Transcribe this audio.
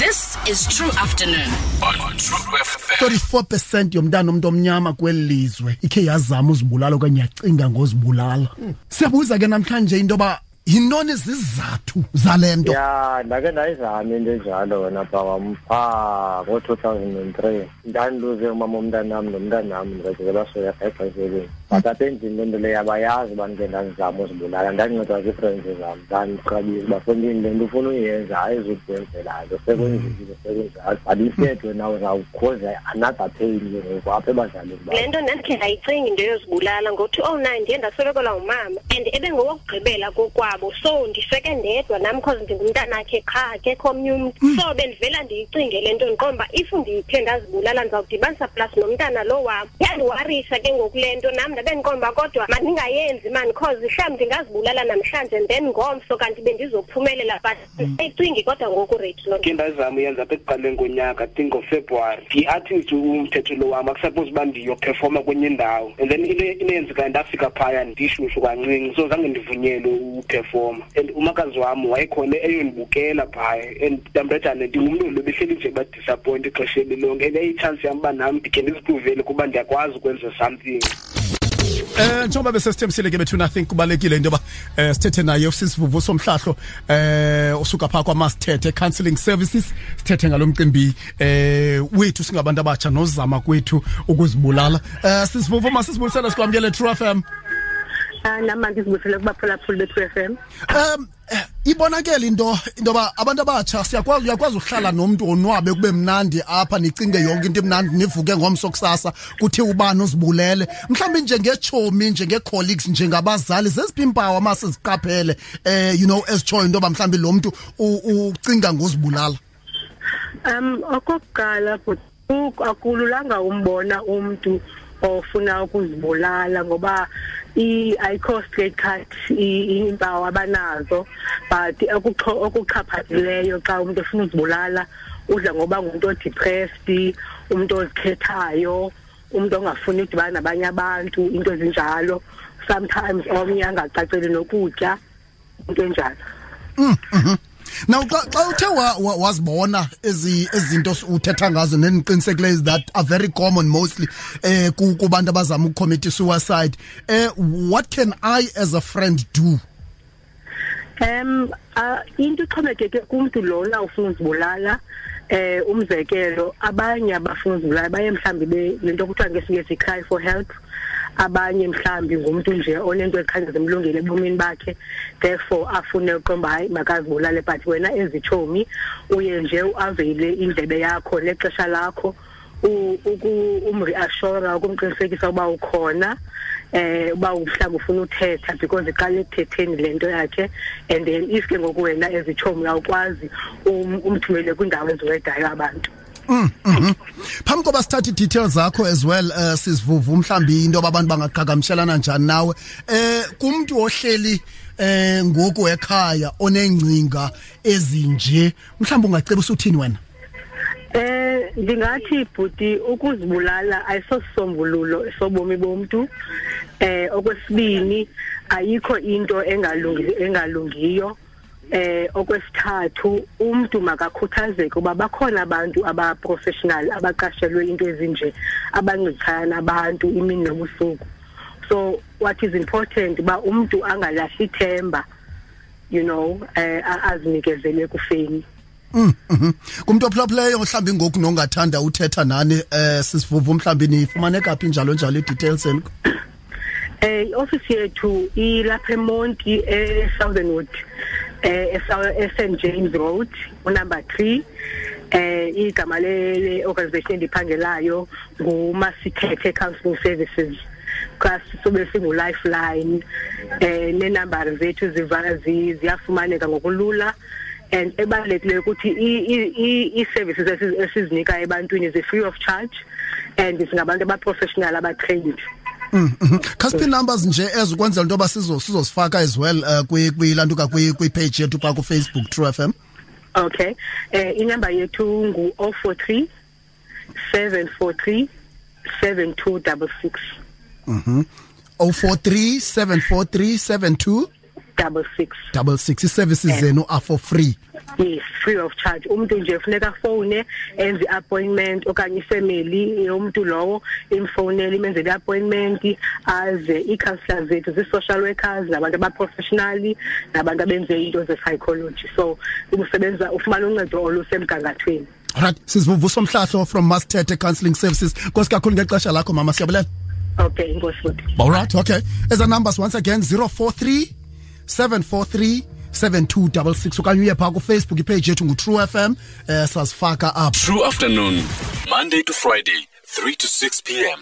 This is True Afternoon. on True FM. 34% yomntana umuntu omnyama kweli lizwe ikhe yazama uzibulala okanye yacinga ngozibulala. Siyabuza ke namhlanje into yoba yintoni izizathu zale nto? Ya ndake ndayizama into enjalo wena bhawam phaa ngo-two thousand and three. Ndandiluze umama womntanam nomntanam ndikagqibela soya exeshekeni but apha endlini loo nto leyo abayazi uba ndike ndazizama uzibulala. Ndandincedwa zii-friends zam ndandixabisa uba fondini le nto ufuna uyenza ayizukwenzela nto sekwenzekile sekwenjalo but instead wena uzawukhoza another pain ke ngoku apha ebazalini le bakho nto ndandikhe ndayicinga into yozibulala ngo-two oh nine ndiye ndaswelekelwa ngumama and ebengowokugqibela kokwabo so ndiseke ndedwa nam cause ndingumntanakhe qha kekho omnye umntu. So bendivela ndiyicinge le nto ndiqonda uba if ndithe ndazibulala ndizawudibanisa plus nomntana lo wam. Yandiwarisa ke ngoku le nto nam ndabe ndiqonda uba kodwa mandingayenzi mani cause mhlawumbi ndingazibulala namhlanje and then ngomso kanti bendizophumelela but ayicingi kodwa ngoku rate ke ndazama uyenza apha ekuqaleni konyaka think ngofebruwari nje umthetho lo wam akusaphose uba ndiyophefoma kwenye indawo. And then into ndafika phaya ndishushu kancinci so zange ndivunyelwe uphefoma and umakazi wam wayekhona eyondibukela phaya and ndambethane ndingumntu lo nje badisappoint ixesha elilonke. And eyitshansi yam uba nam ndikhe ndizipruvele kuba ndiyakwazi ukwenza something Eh njengoba besesithembisile ke bethu nothing kubalekile into yoba eh sithethe naye usisivuvu somhlahlo eh usuka pha kwa Masthethe Counseling Services. Sithethe ngalomcimbi eh wethu singabantu abatsha nozama kwethu ukuzibulala. Eh sisivuvu masisibulisela sikwamkele True FM Ah nama ndizibusele kubaphulaphuli be-True FM. um ibonakele into into yoba abantu abatsha siyakwazi uyakwazi ukuhlala nomntu onwabe kube mnandi apha nicinge yonke into emnandi nivuke ngomso kusasa kuthi ubani uzibulele mhlawumbi njengeetshomi njenge-colleagues njengabazali zeziphi iimpawu amasiziqaphele eh you know ezitshoyo into yoba mhlawumbi lo mntu ucinga ngozibulala Um okokuqala akululanga umbona umuntu ofuna ukuzibulala ngoba i ayikho straight cut i- impawu abanazo but okuxhaphazileyo xa umuntu efuna uzibulala udla ngoba ngumuntu odepressed umuntu ozikhethayo umuntu ongafuni udibana nabanye abantu into ezinjalo. Sometimes omnye angacaceli nokutya into enjalo. Now xa xa uthe wa- wa- wazibona ezi ezinto uthetha ngazo neniqinisekileyo is that are very common mostly eh ku- kubantu abazama ukucommit suicide eh what can i as a friend do? Em ah, into ixhomekeke kumuntu lona ufuna uzibulala eh umzekelo abanye abafuna uzibulala baye mhlambi be lento kuthiwa ngesingesi cry for help. Abanye mhlambi ngumuntu nje onento ezikhanya zemlungile ebomini bakhe therefore afune uqomba hayi makazibulale but wena ezitshomi uye nje uavele indlebe yakho nexesha lakho u- uku- umreassure ukumqinisekisa uba ukhona eh uba mhlawumbe ufuna uthetha because iqala ekuthetheni lento yakhe and then if ke ngoku wena ezitshomi awukwazi um- umthumele kwindawo eziwedayo abantu Mhm. Phambi koba sithathe i-details zakho as well uh, sisivuvu mhlawumbi into yoba abantu bangaqhagamshelana njani nawe eh kumntu ohleli eh ngoku ekhaya onengcinga ezinje mhlawumbi ungacebisa uthini wena Eh ndingathi bhuti ukuzibulala ayisosisombululo sobomi bomntu. Eh okwesibini ayikho into engalungi engalungiyo. Eh okwesithathu umuntu makakhuthazeke kuba bakhona abantu aba professional abaqashelwe into ezinje abancedisana nabantu imini nobusuku. So what is important ba umuntu angalahli ithemba you know eh a- azinikezele kufeni. Mhm. kumuntu ophulaphulayo mhlawumbi ngoku nongathanda uthetha nani eh sisivuvu mhlawumbi nifumaneka phi njalo njalo i-details eni Eh office yethu ilapha eMonti eSouthernwood eh eSou- eSt James Road unumber 3 eh igama le organization endiphangelayo nguMasithethe Counseling Services. Kasi sobe singu lifeline. Eh nenumber zethu zivala zi- ziyafumaneka ngokulula. And ebalulekileyo ukuthi i-services esi- esizinika ebantwini is free of charge. And singabantu abaprofessional abatrained. Khasiphi numbers nje ezikwenzela into yoba sizo- sizozifaka as well uh, kwi- kwilantuka kwi- kwipage yethu pha kufacebook true fm Okay. Eh inamba yethu ngu 043 743 7266. 043 743 72 66. double six i-services zenu are for free. Yes free of charge. Umuntu nje ufuneka afone enze appointment okanye ifamily yomuntu lowo imfonele imenzele appointment aze i-counselors zethu zi-social workers nabantu abaprofessionally nabantu abenze into ze-psychology. So usebenza ufumana uncedo olusemgangathweni. Alright sizivuvuso mhlahlo from Mastete Counseling Services. Nkosi kakhulu ngexesha lakho mama siyabulela okay inkosi futhi Alright okay. As a numbers once again 043 743 7266 okanye uye phaa ku Facebook ipage yethu ngu True FM eh sasifaka up True afternoon, Monday to Friday, 3 to 6 p.m.